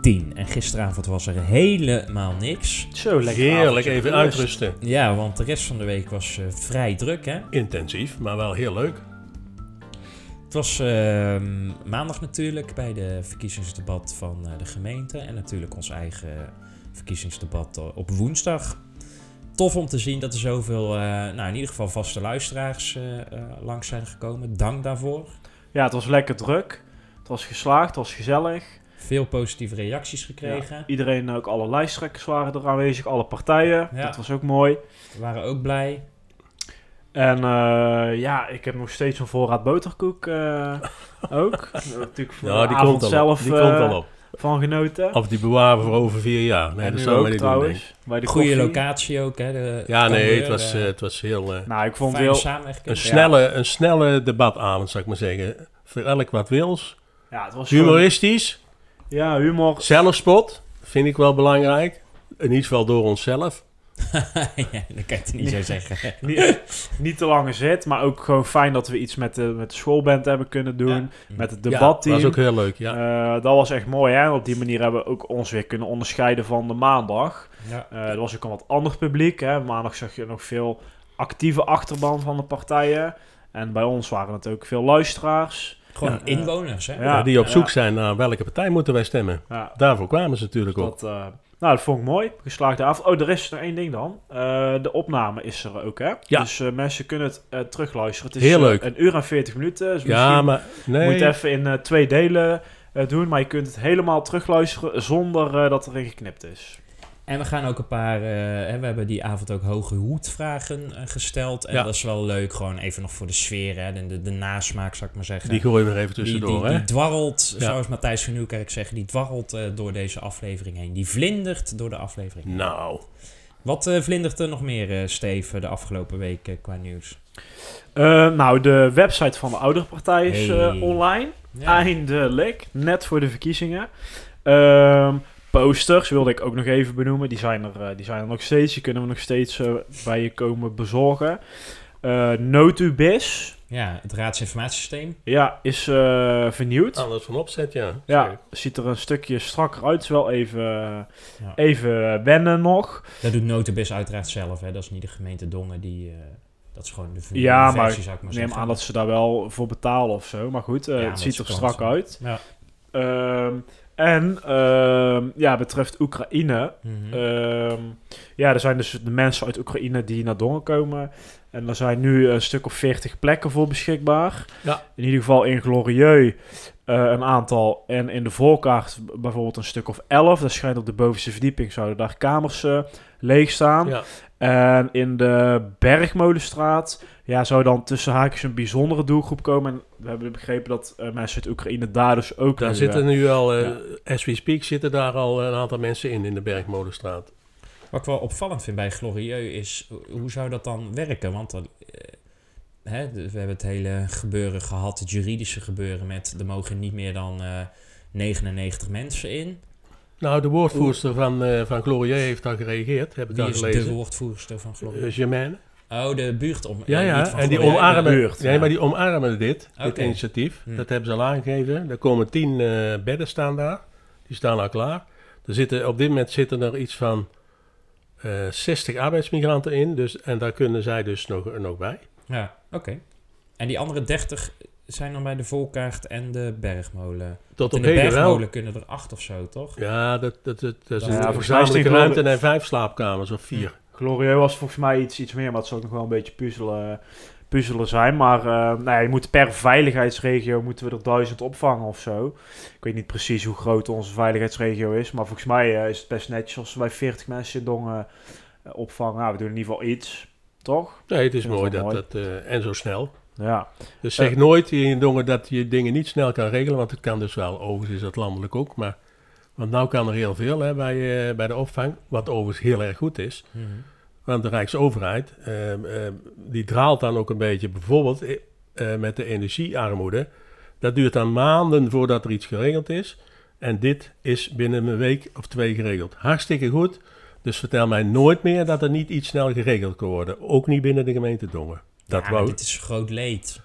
10. En gisteravond was er helemaal niks. Zo, lekker Heerlijk, even uitrusten. Ja, want de rest van de week was eh, vrij druk, hè? Intensief, maar wel heel leuk. Het was ehm, maandag natuurlijk bij de verkiezingsdebat van eh, de gemeente. En natuurlijk ons eigen verkiezingsdebat eh, op woensdag. Tof om te zien dat er zoveel, eh, nou in ieder geval vaste luisteraars eh, eh, langs zijn gekomen. Dank daarvoor. Ja, het was lekker druk. Het was geslaagd, het was gezellig. Veel positieve reacties gekregen. Ja, iedereen, ook alle lijsttrekkers waren er aanwezig, alle partijen. Ja. Dat was ook mooi. We waren ook blij. En eh, ja, ik heb nog steeds een voorraad boterkoek eh, ook. Natuurlijk voor Ja, de die avond komt al zelf op. Die komt eh, al op. van genoten. Of die bewaren voor over vier jaar. Nee, en dat zou ook niet doen, bij de Goede koffie. locatie ook, hè? De Ja, nee, het was, het was heel... Nou, ik vond heel... een, Ja. snelle, een snelle debatavond, zou ik maar zeggen. Voor elk wat wils. Ja, het was gewoon- Humoristisch. Ja, humor. Zelfspot. Vind ik wel belangrijk. In ieder geval door onszelf. ja, dat kan je het niet zo zeggen. niet, niet te lange zit, maar ook gewoon fijn dat we iets met de, met de schoolband hebben kunnen doen. Ja. Met het Ja, debatteam. was ook heel leuk, ja. Eh, dat was echt mooi, hè? Op die manier hebben we ook ons weer kunnen onderscheiden van de maandag. Ja. Eh er was ook een wat ander publiek, hè? Maandag zag je nog veel actieve achterban van de partijen. En bij ons waren het ook veel luisteraars. Gewoon Ja, inwoners, hè? die op ja. zoek zijn naar welke partij moeten wij stemmen. Ja, Daarvoor kwamen ze natuurlijk ook. dat, eh, nou, dat vond ik mooi. Geslaagde avond. Oh, er is nog één ding dan. Eh, de opname is er ook, hè? Ja. Dus eh, mensen kunnen het terugluisteren. Het is Heel leuk. een uur en 40 minuten. Dus Ja, misschien maar nee. Moet je het even in twee delen doen, maar je kunt het helemaal terugluisteren zonder dat erin geknipt is. En we gaan ook een paar... eh, hè, we hebben die avond ook hoge hoedvragen eh, gesteld. En Ja. dat is wel leuk, gewoon even nog voor de sfeer, hè? De, de, de nasmaak, zou ik maar zeggen. Die gooien we er even die, tussendoor, die, hè? die dwarrelt, Ja. zoals Matthijs van Nieuwkerk zeggen, die dwarrelt eh, door deze aflevering heen. Die vlindert door de aflevering heen. Nou, Wat eh, vlindert er nog meer, eh Steve, de afgelopen week eh, qua nieuws? Eh, nou, de website van de ouderpartij is Hey. eh, online. Ja. Eindelijk, net voor de verkiezingen. Ehm, posters wilde ik ook nog even benoemen. Die zijn er, eh, die zijn er nog steeds. Die kunnen we nog steeds eh, bij je komen bezorgen. Eh Notubis, ja, het raadsinformatiesysteem. ja, is eh, vernieuwd. alles van opzet, ja. Ja, ziet er een stukje strakker uit. Is wel even, Ja. even wennen nog. Dat doet Notebis uiteraard zelf, hè? Dat is niet de gemeente Dongen die... eh, dat is gewoon de versie, Ja, maar zou ik maar Ik neem zeggen. aan dat ze daar wel voor betalen of zo. Maar goed, eh, Ja, het ziet er strak uit. Ja. En ehm, ja, betreft Oekraïne. Mhm. ehm, ja, er zijn dus de mensen uit Oekraïne die naar Dongen komen. En er zijn nu een stuk of 40 plekken voor beschikbaar. Ja. In ieder geval in Glorieux eh, een aantal. En in de voorkaart bijvoorbeeld een stuk of 11. Dat schijnt op de bovenste verdieping zouden daar kamers eh, leeg staan. Ja. En in de Bergmolenstraat ja, zou dan tussen haakjes een bijzondere doelgroep komen. En we hebben begrepen dat eh, mensen uit Oekraïne daar dus ook Daar nu, zitten eh, nu al, eh, ja. as we speak, zitten daar al een aantal mensen in, in de Bergmolenstraat. Wat ik wel opvallend vind bij Glorieux is, ho- hoe zou dat dan werken? Want dan, eh, hè, we hebben het hele gebeuren gehad, het juridische gebeuren met er mogen niet meer dan eh 99 mensen in. Nou, de woordvoerster van, eh van Glorieux heeft daar geregeerd, heb ik Wie daar is de woordvoerster van Uh, Glorieux? Germaine. Oh, de buurt om. Ja, eh, ja, niet van en die omarmen, buurt, nee, ja. maar die omarmen dit, dit initiatief. Hm. Dat hebben ze al aangegeven. Er komen tien eh, bedden staan daar. Die staan al klaar. Er zitten, op dit moment zitten er iets van eh 60 arbeidsmigranten in. Dus, en daar kunnen zij dus nog, nog bij. Ja, oké. En die andere 30 zijn dan bij de Volkaart en de Bergmolen. Tot op de Bergmolen wel. kunnen er acht of zo, toch? Ja, dat, dat, dat, dat is Ja, een ruimte en vijf slaapkamers of vier. Glorieux was volgens mij iets, iets meer, maar het zal nog wel een beetje puzzelen, puzzelen zijn. Maar eh, nou ja, je moet per veiligheidsregio moeten we er duizend opvangen of zo. Ik weet niet precies hoe groot onze veiligheidsregio is, maar volgens mij eh, is het best netjes als we bij 40 mensen in Dongen eh, opvangen. Nou, we doen in ieder geval iets, toch? Nee, het is mooi dat mooi. dat... en zo snel. Ja, Dus zeg nooit in Dongen dat je dingen niet snel kan regelen, want het kan dus wel. Overigens is dat landelijk ook, maar Want nou kan er heel veel hè, bij, eh, bij de opvang, wat overigens heel erg goed is. Mhm. Want de Rijksoverheid, ehm, ehm, die draalt dan ook een beetje bijvoorbeeld eh, eh, met de energiearmoede. Dat duurt dan maanden voordat er iets geregeld is. En dit is binnen een week of twee geregeld. Hartstikke goed. Dus vertel mij nooit meer dat er niet iets snel geregeld kan worden. Ook niet binnen de gemeente Dongen. Dat ja, wou... dit is groot leed.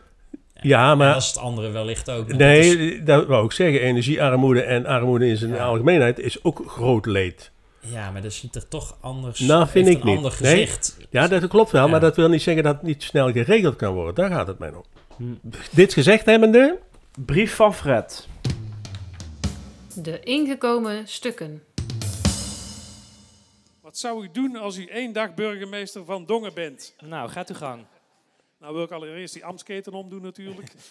Ja, En maar... dat is het andere wellicht ook. is- Nee, dat wou ik zeggen. Energiearmoede en armoede in zijn Ja. algemeenheid is ook groot leed. ja, maar dat ziet er toch anders Nou, vind ik een niet. ander Nee. gezicht. Ja, dat klopt wel, Ja. maar dat wil niet zeggen dat het niet snel geregeld kan worden. Daar gaat het mij om. Hm. Dit gezegd hebbende, Brief van Fred. De ingekomen stukken. Wat zou u doen als u één dag burgemeester van Dongen bent? Nou, gaat uw gang. Nou wil ik allereerst die ambtsketen omdoen natuurlijk.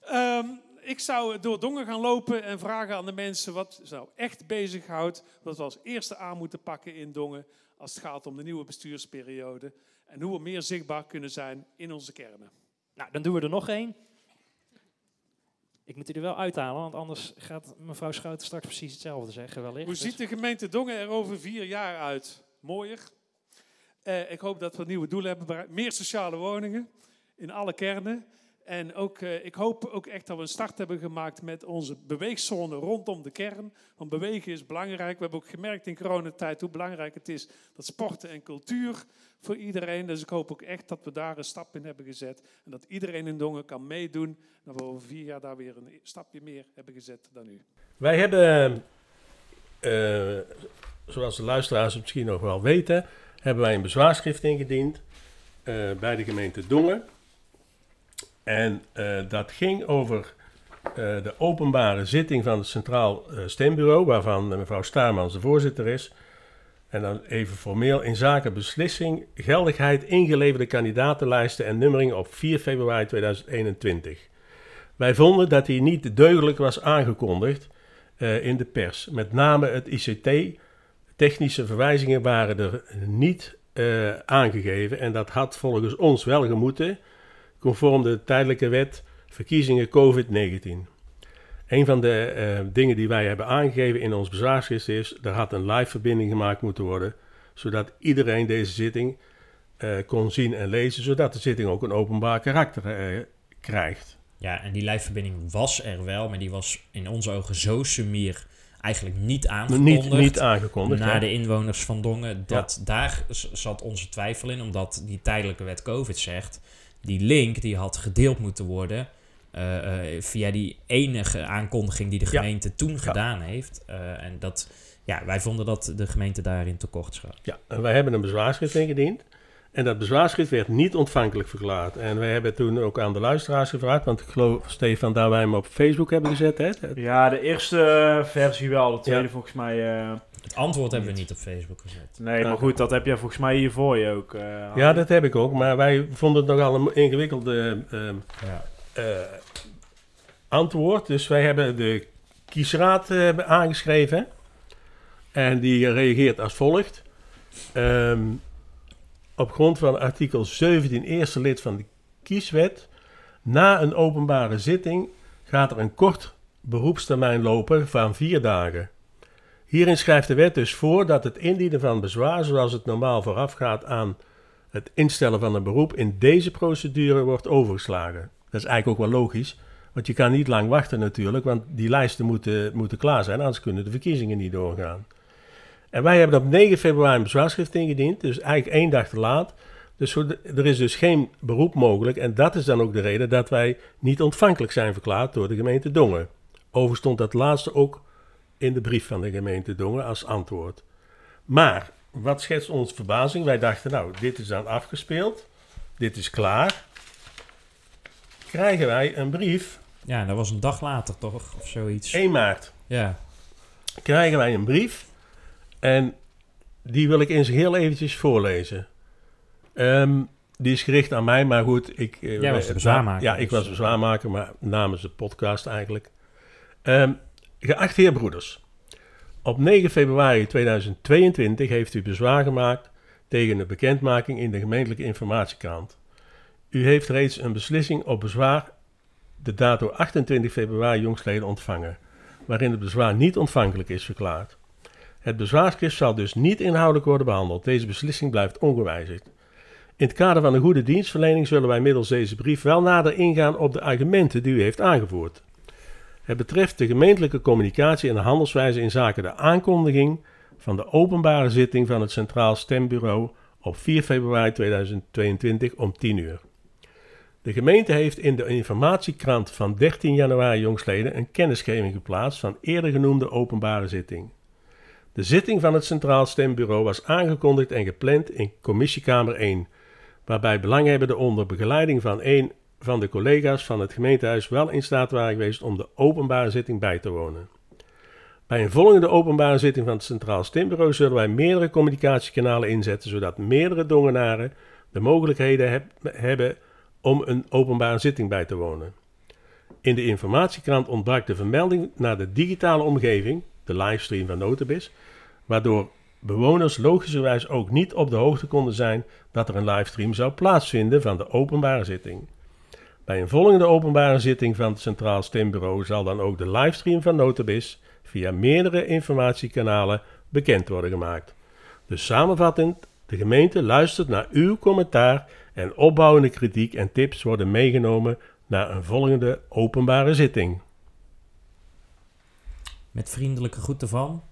Ehm, ik zou door Dongen gaan lopen en vragen aan de mensen wat ze nou echt bezighoudt. Wat we als eerste aan moeten pakken in Dongen als het gaat om de nieuwe bestuursperiode. En hoe we meer zichtbaar kunnen zijn in onze kernen. Nou, dan doen we er nog één. Ik moet die er wel uithalen, want anders gaat mevrouw Schouten straks precies hetzelfde zeggen wellicht. Hoe ziet de gemeente Dongen er over vier jaar uit? Mooier. Eh, ik hoop dat we nieuwe doelen hebben. Meer sociale woningen in alle kernen. En ook, eh, ik hoop ook echt dat we een start hebben gemaakt met onze beweegzone rondom de kern. Want bewegen is belangrijk. We hebben ook gemerkt in coronatijd hoe belangrijk het is dat sporten en cultuur voor iedereen. Dus ik hoop ook echt dat we daar een stap in hebben gezet. En dat iedereen in Dongen kan meedoen. Dat we over vier jaar daar weer een stapje meer hebben gezet dan nu. wij hebben, eh, zoals de luisteraars misschien nog wel weten, hebben wij een bezwaarschrift ingediend eh, bij de gemeente Dongen. En eh, dat ging over eh, de openbare zitting van het Centraal Stembureau, waarvan mevrouw Staarmans de voorzitter is. En dan even formeel in zaken beslissing, geldigheid, ingeleverde kandidatenlijsten en nummering op 4 februari 2021. Wij vonden dat die niet deugdelijk was aangekondigd in de pers. Met name het ICT, technische verwijzingen waren er niet eh, aangegeven. En dat had volgens ons wel gemoeten, conform de tijdelijke wet verkiezingen COVID-19. Een van de eh, dingen die wij hebben aangegeven in ons bezwaarschrift is, er had een live verbinding gemaakt moeten worden, zodat iedereen deze zitting eh, kon zien en lezen, zodat de zitting ook een openbaar karakter krijgt. Ja, en die lijfverbinding was er wel, maar die was in onze ogen zo sumier eigenlijk niet aangekondigd. Niet, niet aangekondigd. naar ja. de inwoners van Dongen. Dat daar zat onze twijfel in, omdat die tijdelijke wet COVID zegt. Die link die had gedeeld moeten worden eh, eh, via die enige aankondiging die de Ja. gemeente toen gedaan heeft. Eh, en dat, ja, wij vonden dat de gemeente daarin tekort schoot. Ja, en wij hebben een bezwaarschrift ingediend. En dat bezwaarschrift werd niet ontvankelijk verklaard. En wij hebben toen ook aan de luisteraars gevraagd, want ik geloof, Stefan, dat wij hem op Facebook hebben gezet. Hè? Ja, de eerste versie wel. De tweede Ja. volgens mij... eh, Het antwoord hebben we niet op Facebook gezet. nee, maar Oké. goed, dat heb jij volgens mij hier voor je ook. eh, Ja, dat heb ik ook. Maar wij vonden het nogal een ingewikkelde ehm, Ja. eh, antwoord. Dus wij hebben de kiesraad eh, aangeschreven. En die reageert als volgt. Ehm, op grond van artikel 17 eerste lid van de kieswet. Na een openbare zitting gaat er een kort beroepstermijn lopen van vier dagen. Hierin schrijft de wet dus voor dat het indienen van bezwaar, zoals het normaal voorafgaat aan het instellen van een beroep, in deze procedure wordt overgeslagen. Dat is eigenlijk ook wel logisch, want je kan niet lang wachten natuurlijk, want die lijsten moeten, moeten klaar zijn, anders kunnen de verkiezingen niet doorgaan. En wij hebben op 9 februari een bezwaarschrift ingediend, dus eigenlijk één dag te laat. Dus er is dus geen beroep mogelijk en dat is dan ook de reden dat wij niet ontvankelijk zijn verklaard door de gemeente Dongen. Overigens stond dat laatste ook in de brief van de gemeente Dongen als antwoord. Maar, wat schetst onze verbazing? Wij dachten, nou, dit is dan afgespeeld, dit is klaar. Krijgen wij een brief, ja, dat was een dag later toch, of zoiets. 1 maart, Ja, krijgen wij een brief en die wil ik eens heel eventjes voorlezen. Ehm, die is gericht aan mij, maar goed. Ik, eh, Jij was de eh, bezwaarmaker, Ja, ik dus, was bezwaarmaker, maar namens de podcast eigenlijk. Ehm geachte heer Broeders, op 9 februari 2022 heeft u bezwaar gemaakt tegen de bekendmaking in de gemeentelijke informatiekrant. U heeft reeds een beslissing op bezwaar de dato 28 februari jongstleden ontvangen. waarin het bezwaar niet ontvankelijk is verklaard. Het bezwaarschrift zal dus niet inhoudelijk worden behandeld. Deze beslissing blijft ongewijzigd. In het kader van een goede dienstverlening zullen wij middels deze brief wel nader ingaan op de argumenten die u heeft aangevoerd. Het betreft de gemeentelijke communicatie en de handelswijze in zaken de aankondiging van de openbare zitting van het Centraal Stembureau op 4 februari 2022 om 10 uur. De gemeente heeft in de informatiekrant van 13 januari jongstleden een kennisgeving geplaatst van eerder genoemde openbare zitting. De zitting van het Centraal Stembureau was aangekondigd en gepland in Commissiekamer 1, waarbij belanghebbenden onder begeleiding van een van de collega's van het gemeentehuis wel in staat waren geweest om de openbare zitting bij te wonen. Bij een volgende openbare zitting van het Centraal Stembureau zullen wij meerdere communicatiekanalen inzetten, zodat meerdere dongenaren de mogelijkheden heb- hebben om een openbare zitting bij te wonen. In de informatiekrant ontbrak de vermelding naar de digitale omgeving, de livestream van Notibis, waardoor bewoners logischerwijs ook niet op de hoogte konden zijn dat er een livestream zou plaatsvinden van de openbare zitting. Bij een volgende openbare zitting van het Centraal Stembureau zal dan ook de livestream van Notibis via meerdere informatiekanalen bekend worden gemaakt. Dus samenvattend, de gemeente luistert naar uw commentaar en opbouwende kritiek en tips worden meegenomen naar een volgende openbare zitting. Met vriendelijke groeten van.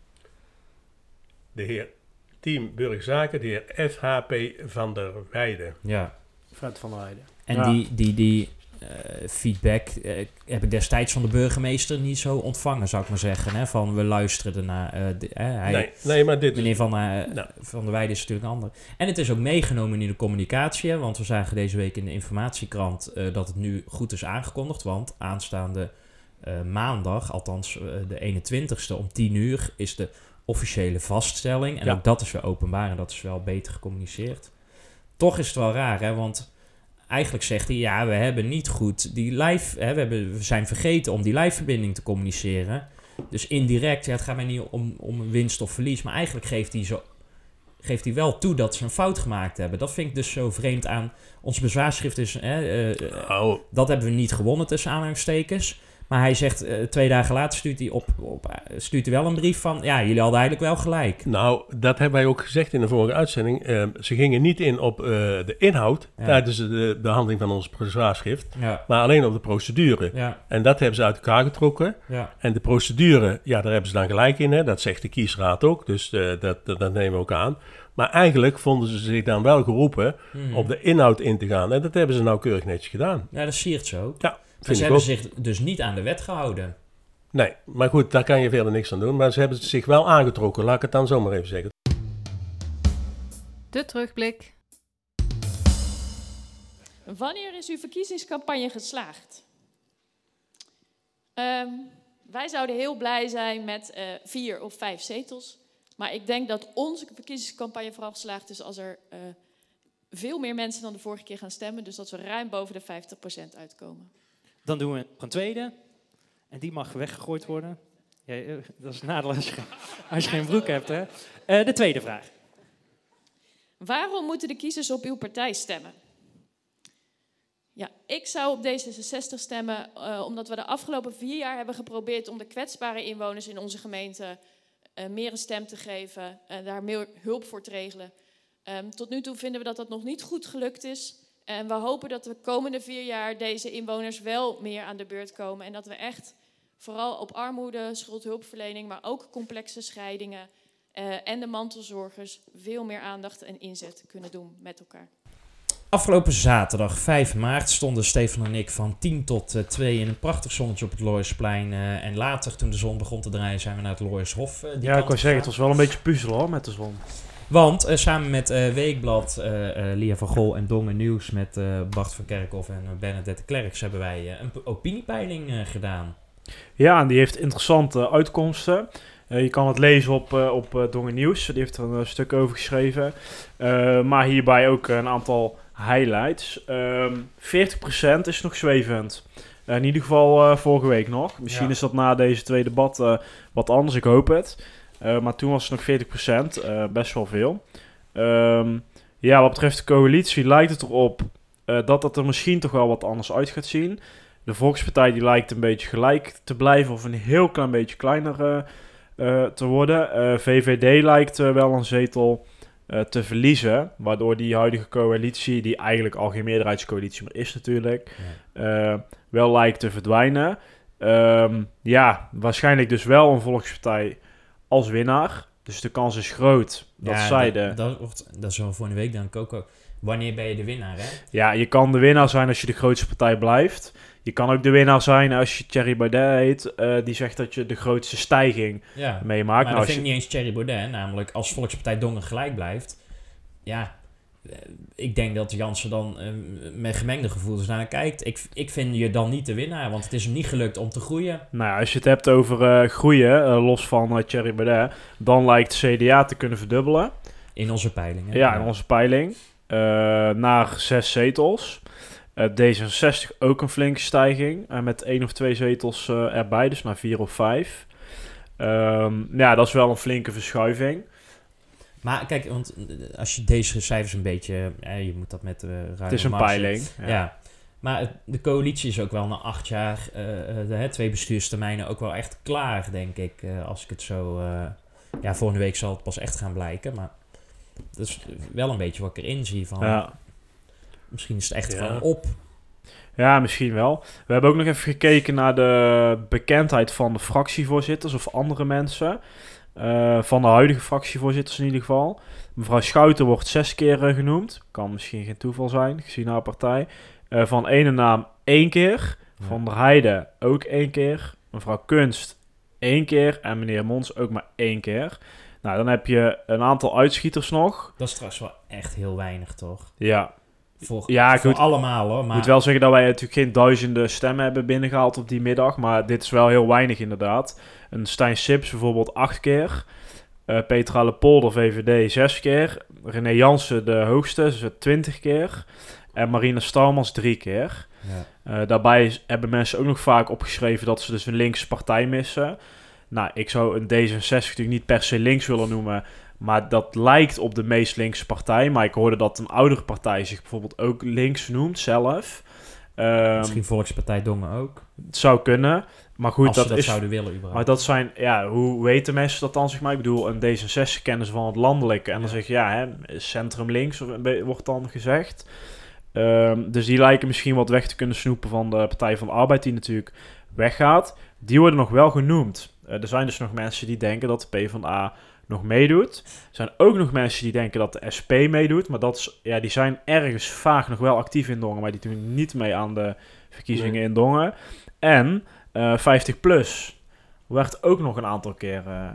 De heer Team Burgzaken, de heer FHP van der Weijden. Ja. Fred van der Heijden. En Ja. die, die, die eh, feedback eh, heb ik destijds van de burgemeester niet zo ontvangen, zou ik maar zeggen. Hè? Van we luisteren ernaar. eh, de- eh, hij, Nee, nee, maar dit Meneer van, eh, Nou. van der Weijden is natuurlijk een ander. En het is ook meegenomen in de communicatie. hè, Want we zagen deze week in de informatiekrant eh, dat het nu goed is aangekondigd. Want aanstaande maandag, althans eh, de 21ste om 10 uur, is de officiële vaststelling. En Ja. ook dat is weer openbaar en dat is wel beter gecommuniceerd. Toch is het wel raar, hè? Want eigenlijk zegt hij, ja, we hebben niet goed die live... Hè, we, hebben, we zijn vergeten om die live-verbinding te communiceren. Dus indirect, ja, het gaat mij niet om, om winst of verlies, maar eigenlijk geeft hij, zo, geeft hij wel toe dat ze een fout gemaakt hebben. Dat vind ik dus zo vreemd aan ons bezwaarschrift. Is, hè, eh, Nou, dat hebben we niet gewonnen tussen aanhalingstekens. Maar hij zegt, eh, twee dagen later stuurt hij, op, op, eh, stuurt hij wel een brief van... Ja, jullie hadden eigenlijk wel gelijk. nou, dat hebben wij ook gezegd in de vorige uitzending. Eh, ze gingen niet in op de inhoud Ja. tijdens de behandeling van ons bezwaarschrift, Ja, maar alleen op de procedure. ja, En dat hebben ze uit elkaar getrokken. En de procedure, ja, daar hebben ze dan gelijk in. Hè? Dat zegt de kiesraad ook, dus dat, dat, dat nemen we ook aan. Maar eigenlijk vonden ze zich dan wel geroepen Mhm. op de inhoud in te gaan. En dat hebben ze nou keurig netjes gedaan. Ja, dat siert zo. Ja, Maar vind ze ik hebben ook. zich dus niet aan de wet gehouden. Nee, maar goed, daar kan je verder niks aan doen. Maar ze hebben zich wel aangetrokken, laat ik het dan zomaar even zeggen. De terugblik. Wanneer is uw verkiezingscampagne geslaagd? Ehm, wij zouden heel blij zijn met eh, vier of vijf zetels. Maar ik denk dat onze verkiezingscampagne vooral geslaagd is als er eh, veel meer mensen dan de vorige keer gaan stemmen. Dus dat we ruim boven de 50% uitkomen. Dan doen we een tweede. En die mag weggegooid worden. Eh, dat is een nadeel als je, geen- broek hebt. Hè? Eh, de tweede vraag. Waarom moeten de kiezers op uw partij stemmen? Ja, ik zou op D66 stemmen eh, omdat we de afgelopen vier jaar hebben geprobeerd om de kwetsbare inwoners in onze gemeente meer een stem te geven, en daar meer hulp voor te regelen. Ehm, tot nu toe vinden we dat dat nog niet goed gelukt is. En we hopen dat de komende vier jaar deze inwoners wel meer aan de beurt komen. En dat we echt vooral op armoede, schuldhulpverlening, maar ook complexe scheidingen eh, en de mantelzorgers veel meer aandacht en inzet kunnen doen met elkaar. Afgelopen zaterdag, 5 maart, stonden Stefan en ik van 10 tot eh, 2 in een prachtig zonnetje op het Looiersplein. eh, en later, toen de zon begon te draaien, zijn we naar het Looiershof. eh, die Ja, ik wou zeggen, het was wel een beetje puzzelen hoor, met de zon. Want eh, samen met eh, Weekblad, eh, Lia van Gol en Dongen Nieuws met Bart van Kerkhoff en Bernadette Klerks hebben wij een opiniepeiling gedaan. Ja, en die heeft interessante uitkomsten. Je kan het lezen op, op Dongen Nieuws. Die heeft er een stuk over geschreven. Maar hierbij ook een aantal highlights. Ehm 40% is nog zwevend. In ieder geval vorige week nog. Misschien Ja. is dat na deze twee debatten wat anders. Ik hoop het. Eh, maar toen was het nog 40%. eh, best wel veel. Ehm, ja, wat betreft de coalitie lijkt het erop eh, dat het er misschien toch wel wat anders uit gaat zien. De Volkspartij die lijkt een beetje gelijk te blijven of een heel klein beetje kleiner te worden. VVD lijkt wel een zetel te verliezen, waardoor die huidige coalitie, die eigenlijk al geen meerderheidscoalitie meer is natuurlijk, wel lijkt te verdwijnen. Ehm, ja, waarschijnlijk dus wel een Volkspartij als winnaar. Dus de kans is groot dat Ja, zij dat, de... dat, wordt, dat is wel voor de week dan ook. Wanneer ben je de winnaar, hè? Ja, je kan de winnaar zijn als je de grootste partij blijft. Je kan ook de winnaar zijn als je Thierry Baudet heet. eh, die zegt dat je de grootste stijging Ja. meemaakt. maar Nou, dat als vind je- ik niet eens Thierry Baudet. Namelijk, als Volkspartij Dongen gelijk blijft... Ja, ik denk dat Jansen dan eh, met gemengde gevoelens naar kijkt. Ik, ik vind je dan niet de winnaar, want het is hem niet gelukt om te groeien. Nou ja, als je het hebt over eh, groeien, eh, los van eh, Thierry Baudet, dan lijkt CDA te kunnen verdubbelen. In onze peilingen. Ja, in onze peiling. eh, naar zes zetels. Eh, D66 ook een flinke stijging. eh, met één of twee zetels eh, erbij, dus naar vier of vijf. Ehm, ja, dat is wel een flinke verschuiving. Maar kijk, want eh, als je deze cijfers een beetje... eh, je moet dat met ruime Het is een marge- peiling. Ja. Maar de coalitie is ook wel na acht jaar, eh, eh, de hè, twee bestuurstermijnen, ook wel echt klaar, denk ik. eh, als ik het zo. eh, ja, volgende week zal het pas echt gaan blijken. Maar dat is wel een beetje wat ik erin zie van. Ja. Misschien is het echt Ja. gewoon op. Ja, misschien wel. We hebben ook nog even gekeken naar de bekendheid van de fractievoorzitters of andere mensen. Eh, van de huidige fractievoorzitters in ieder geval. Mevrouw Schouten wordt zes keer eh, genoemd. Kan misschien geen toeval zijn, gezien haar partij. Eh, van ene naam één keer. Ja. Van der Heijden ook één keer. Mevrouw Kunst één keer. En meneer Mons ook maar één keer. Nou, dan heb je een aantal uitschieters nog. Dat is trouwens wel echt heel weinig, toch? Ja, Voor, Ja, voor goed. allemaal hoor. Ik Maar moet wel zeggen dat wij natuurlijk geen duizenden stemmen hebben binnengehaald op die middag. Maar dit is wel heel weinig inderdaad. Een Stijn Sips bijvoorbeeld acht keer. Eh Petra Lepolder, VVD, zes keer. René Jansen de hoogste, dus twintig keer. En Marina Stalmans drie keer. ja. Eh, daarbij hebben mensen ook nog vaak opgeschreven dat ze dus een linkse partij missen. Nou, ik zou een D66 natuurlijk niet per se links willen noemen. Maar dat lijkt op de meest linkse partij. Maar ik hoorde dat een oudere partij zich bijvoorbeeld ook links noemt zelf. Ehm, Misschien Volkspartij Dongen ook. Het zou kunnen. Maar goed, als dat, ze dat is. zouden willen überhaupt. Maar dat zijn, ja, hoe weten mensen dat dan, zeg maar? Ik bedoel, een D66 kennen ze van het landelijke. En dan zeg je, ja, hè, centrum links wordt dan gezegd. Ehm, dus die lijken misschien wat weg te kunnen snoepen van de Partij van de Arbeid, die natuurlijk weggaat. Die worden nog wel genoemd. Eh, er zijn dus nog mensen die denken dat de PvdA nog meedoet. Er zijn ook nog mensen die denken dat de SP meedoet. Maar dat is, ja, die zijn ergens vaag nog wel actief in Dongen. Maar die doen niet mee aan de verkiezingen Nee. in Dongen. En eh 50 plus werd ook nog een aantal keer eh,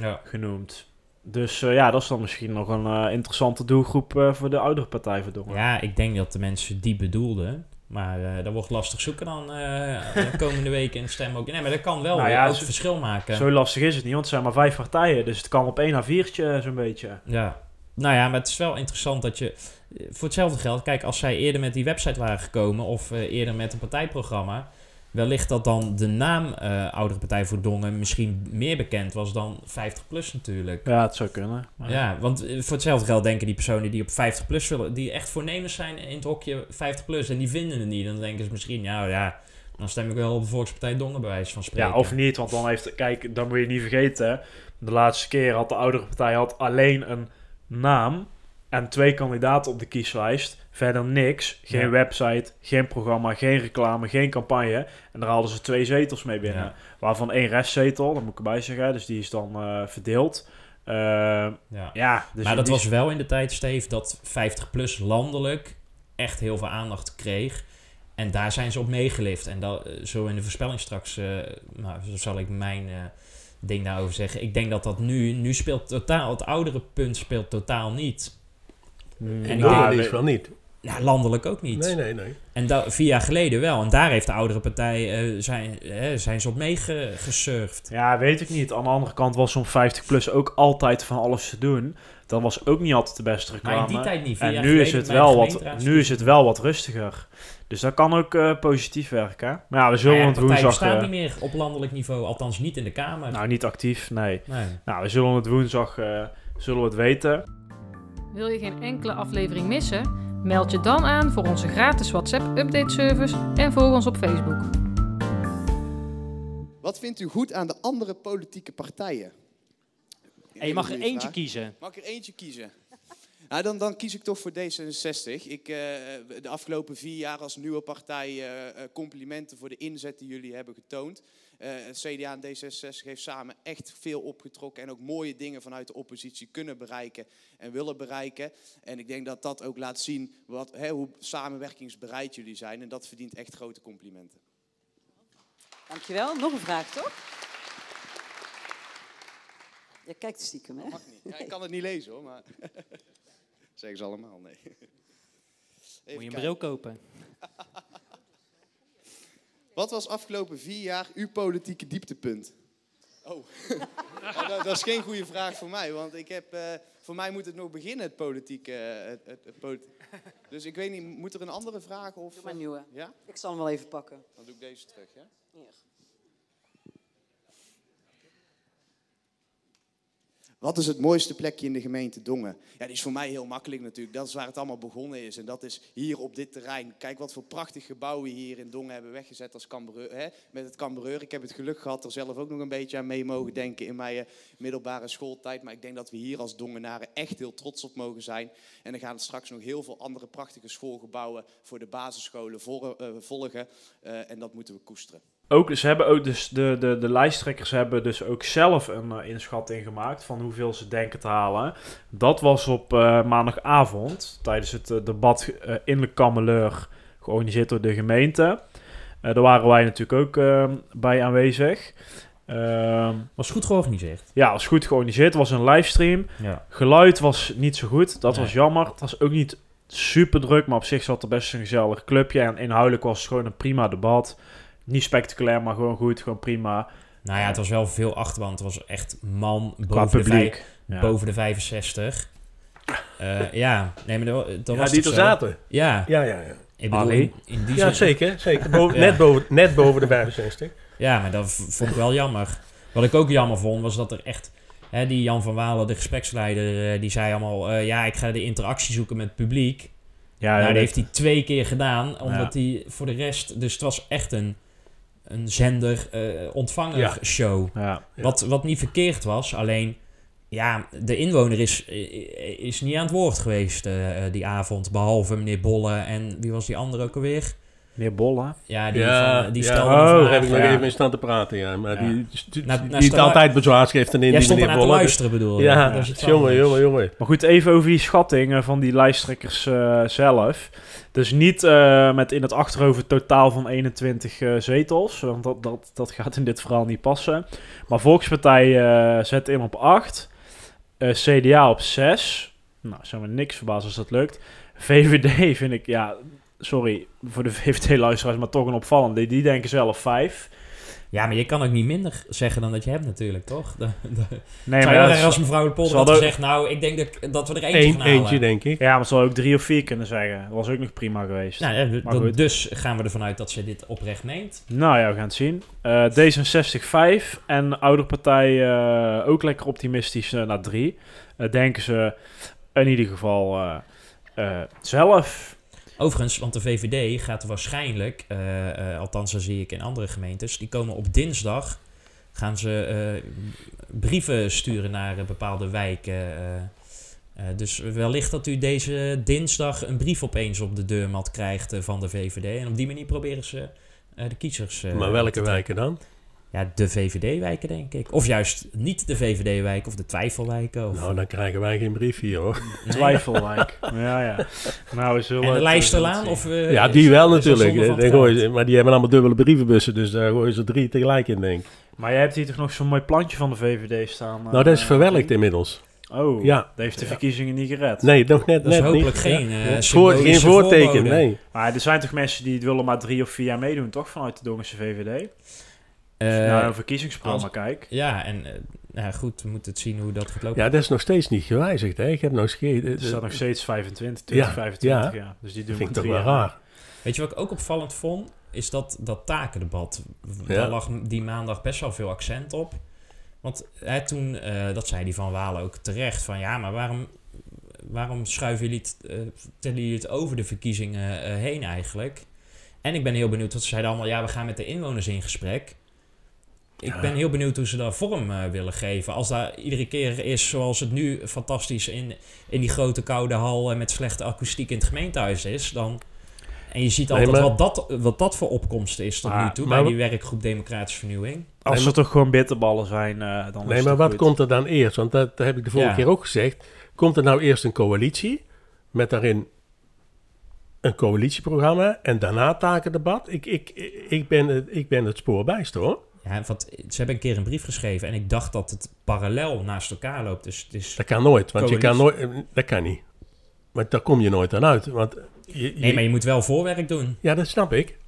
ja. genoemd. Dus eh, ja, dat is dan misschien nog een interessante doelgroep voor de oudere partij voor Dongen. Ja, ik denk dat de mensen die bedoelden. Maar eh dat wordt lastig zoeken dan eh, de komende weken in de stem ook. Nee, maar dat kan wel Nou ja, zo- verschil maken. Zo lastig is het niet, want het zijn maar vijf partijen. Dus het kan op één A4'tje zo'n beetje. Ja. Nou ja, maar het is wel interessant dat je... eh, Voor hetzelfde geld, kijk, als zij eerder met die website waren gekomen... of eh, eerder met een partijprogramma... wellicht dat dan de naam eh Oudere Partij voor Dongen... misschien meer bekend was dan 50PLUS natuurlijk. Ja, het zou kunnen. Maar Ja, want eh, voor hetzelfde geld denken die personen die op 50 plus willen, die echt voornemens zijn in het hokje 50 plus en die vinden het niet, dan denken ze misschien, nou ja, dan stem ik wel op de Volkspartij Dongen bij wijze van spreken. Ja, of niet, want dan heeft... Kijk, dan moet je niet vergeten... De laatste keer had de oudere partij had alleen een naam... en twee kandidaten op de kieslijst. Verder niks. Geen Ja. website, geen programma, geen reclame, geen campagne. En daar haalden ze twee zetels mee binnen. Ja. Waarvan één restzetel, dat moet ik erbij zeggen. Dus die is dan eh, verdeeld. Eh, Ja. ja, dus maar dat die- was wel in de tijd, Steve, dat 50 plus landelijk echt heel veel aandacht kreeg. En daar zijn ze op meegelift. En dat, eh, zo in de voorspelling straks, eh, nou, zo zal ik mijn eh, ding daarover zeggen. Ik denk dat dat nu, nu speelt totaal, het oudere punt speelt totaal niet. Mm, En En ik nou, denk- is we- wel niet. Nou, landelijk ook niet. Nee, nee, nee. En da- vier jaar geleden wel. En daar heeft de oudere partij, eh, zijn, zijn ze op meegesurfd. Ja, weet ik niet. Aan de andere kant was zo'n 50 plus ook altijd van alles te doen. Dat was ook niet altijd de beste Maar reclame. in die tijd niet. Vier en jaar nu is, het wel wat, nu is het wel wat rustiger. Dus dat kan ook eh, positief werken. Maar ja, we zullen Nou ja, het woensdag... bestaat eh, niet meer op landelijk niveau. Althans niet in de Kamer. nou, niet actief, nee. nee. Nou, we zullen het woensdag eh, zullen we het weten. Wil je geen enkele aflevering missen? Meld je dan aan voor onze gratis WhatsApp-update-service en volg ons op Facebook. Wat vindt u goed aan de andere politieke partijen? En je mag er eentje vraag. kiezen. Mag ik er eentje kiezen? Nou, dan, dan kies ik toch voor D66. Ik, eh, de afgelopen vier jaar als nieuwe partij eh, eh, complimenten voor de inzet die jullie hebben getoond. Eh, het CDA en D66 heeft samen echt veel opgetrokken en ook mooie dingen vanuit de oppositie kunnen bereiken en willen bereiken. En ik denk dat dat ook laat zien wat, hè, hoe samenwerkingsbereid jullie zijn. En dat verdient echt grote complimenten. Dankjewel. Nog een vraag, toch? Je kijkt stiekem, hè? Mag niet. Ja, ik kan het niet lezen hoor, maar zeggen ze allemaal nee. Even Moet je een kijken. bril kopen. Wat was afgelopen vier jaar uw politieke dieptepunt? Oh, Nou, dat, dat is geen goede vraag voor mij, want ik heb, eh, voor mij moet het nog beginnen, het politieke. eh, het, het, het politi- dus ik weet niet, moet er een andere vraag? Of, Doe maar een nieuwe. Ja? Ik zal hem wel even pakken. Dan doe ik deze terug, ja? Hier. Wat is het mooiste plekje in de gemeente Dongen? Ja, die is voor mij heel makkelijk natuurlijk. Dat is waar het allemaal begonnen is. En dat is hier op dit terrein. Kijk wat voor prachtig gebouwen we hier in Dongen hebben weggezet als Cambreur, hè, met het Cambreur. Ik heb het geluk gehad er zelf ook nog een beetje aan mee mogen denken in mijn eh, middelbare schooltijd. Maar ik denk dat we hier als Dongenaren echt heel trots op mogen zijn. En dan gaan straks nog heel veel andere prachtige schoolgebouwen voor de basisscholen eh, volgen. Eh, en dat moeten we koesteren. Ook, ze hebben ook dus de, de, de lijsttrekkers hebben dus ook zelf een eh, inschatting gemaakt van hoeveel ze denken te halen. Dat was op eh, maandagavond tijdens het eh, debat in de Kameleur georganiseerd door de gemeente. Daar waren wij natuurlijk ook eh, bij aanwezig. Ehm, Was goed georganiseerd. ja, was goed georganiseerd. Het was een livestream. Ja. Geluid was niet zo goed. Dat Nee. was jammer. Het was ook niet super druk, maar op zich zat er best een gezellig clubje. En inhoudelijk was het gewoon een prima debat. Niet spectaculair, maar gewoon goed. Gewoon prima. Nou ja, het was wel veel achterban. Het was echt man boven, de, publiek. vijf- Ja. boven de 65. Eh, ja, nee, maar dat, dat Ja, was die er zaten. Ja, Ja, ja, ja. ik bedoel, in, in die Ja, zin- zeker. zeker. Boven, Ja. net, boven, net boven de 65. Ja, maar dat vond ik wel jammer. Wat ik ook jammer vond, was dat er echt... Hè, die Jan van Walen, de gespreksleider, eh, die zei allemaal... eh, ja, ik ga de interactie zoeken met het publiek. Ja, nou, dat heeft hij twee keer gedaan, omdat Ja. hij voor de rest... Dus het was echt een, een zender-ontvanger Ja. show. ja. Ja. Wat, wat niet verkeerd was, alleen... Ja, de inwoner is, is niet aan het woord geweest eh, eh, die avond. Behalve meneer Bolle en wie was die andere ook alweer? Meneer Bolla. Ja, die, ja, van, die ja. stelde Oh, Daar heb ik nog ja. even in staan te praten, ja. Maar Ja. die, die, Nou, die, nou, die sta- altijd bezwaarschriften in Jij die stond meneer Bolle. luisteren, bedoel je? Ja, Dat is iets jongen, jongen, jongen. Maar goed, even over die schatting eh, van die lijsttrekkers eh, zelf. Dus niet eh, met in het achterhoofd totaal van 21 eh, zetels. Want dat, dat, dat gaat in dit verhaal niet passen. Maar Volkspartij eh, zet in op 8. eh, CDA op 6. Nou, zijn we niks verbaasd als dat lukt. VVD vind ik, ja, sorry voor de VVD-luisteraars, maar toch een opvallende. Die denken zelf 5. Ja, maar je kan ook niet minder zeggen dan dat je hebt natuurlijk, toch? De, de, Nee, zou maar als mevrouw de Polder had gezegd... Nou, ik denk dat, dat we er eentje Eén, gaan halen. eentje, denk ik. ja, maar ze hadden ook 3 of 4 kunnen zeggen. Dat was ook nog prima geweest. Nou, ja, d- Maar dat- goed. dus gaan we ervan uit dat ze dit oprecht meent. Nou ja, we gaan het zien. Eh, D66 5 en Ouderpartij eh ook lekker optimistisch eh, naar 3. denken ze in ieder geval eh, eh, zelf. Overigens, want de VVD gaat waarschijnlijk... eh, eh, althans, dat zie ik in andere gemeentes... Die komen op dinsdag... Gaan ze eh, brieven sturen naar bepaalde wijken... dus wellicht dat u deze dinsdag een brief opeens op de deurmat krijgt van de VVD. En op die manier proberen ze de kiezers... Maar welke wijken dan? Ja, de VVD-wijken, denk ik. Of juist niet de VVD-wijken of de twijfelwijken. Of... Nou, dan krijgen wij geen brief hier, hoor. Nee. Twijfelwijk. ja, ja. Nou, we zullen En de het, eh. Of, eh, Ja, die wel natuurlijk. het ze- maar die hebben allemaal dubbele brievenbussen, dus daar gooien ze drie tegelijk in, denk ik. Maar jij hebt hier toch nog zo'n mooi plantje van de VVD staan? Nou, dat is eh, verwelkt inmiddels. Oh, Ja. dat heeft de verkiezingen niet gered. Nee, nog net, Dat is net hopelijk niet. geen, eh. Voor, geen voorteken, voorbode. nee. Maar er zijn toch mensen die willen maar drie of vier jaar meedoen, toch? Vanuit de Dongense VVD? Als je Eh, naar een verkiezingsprogramma als- kijk. Ja, en eh, nou goed, we moeten het zien hoe dat gaat lopen. Ja, dat is nog steeds niet gewijzigd, hè. Ik heb nog. Er staat nog steeds 25, 20, Ja, 25 ja. jaar. Dus die doen Dat vind ik toch wel raar. Weet je wat ik ook opvallend vond? Is dat, dat takendebat. Ja. Daar lag die maandag best wel veel accent op. Want hè, toen, eh, dat zei die Van Walen ook terecht, van ja, maar waarom, waarom schuiven jullie het, eh, tellen jullie het over de verkiezingen eh, heen eigenlijk? En ik ben heel benieuwd, want ze zeiden allemaal, ja, we gaan met de inwoners in gesprek. Ik Ja. ben heel benieuwd hoe ze daar vorm eh, willen geven. Als daar iedere keer is zoals het nu fantastisch in, in die grote koude hal en met slechte akoestiek in het gemeentehuis is, dan... En je ziet Nee, altijd maar- wat, dat, wat dat voor opkomst is tot nu toe maar bij die werkgroep Democratische Vernieuwing. Als Nee, er toch gewoon bitterballen zijn, eh, dan is Nee, het maar wat goed. komt er dan eerst? Want dat, dat heb ik de vorige Ja. keer ook gezegd. Komt er nou eerst een coalitie met daarin een coalitieprogramma en daarna takendebat? Ik, ik, ik, ben, het, ik ben het spoor bijster hoor. Ja, want ze hebben een keer een brief geschreven en ik dacht dat het parallel naast elkaar loopt. Dus het is... Dat kan nooit, want je kan nooit, dat kan niet. Maar daar kom je nooit aan uit. Want je, je- Nee, maar je moet wel voorwerk doen. Ja, dat snap ik.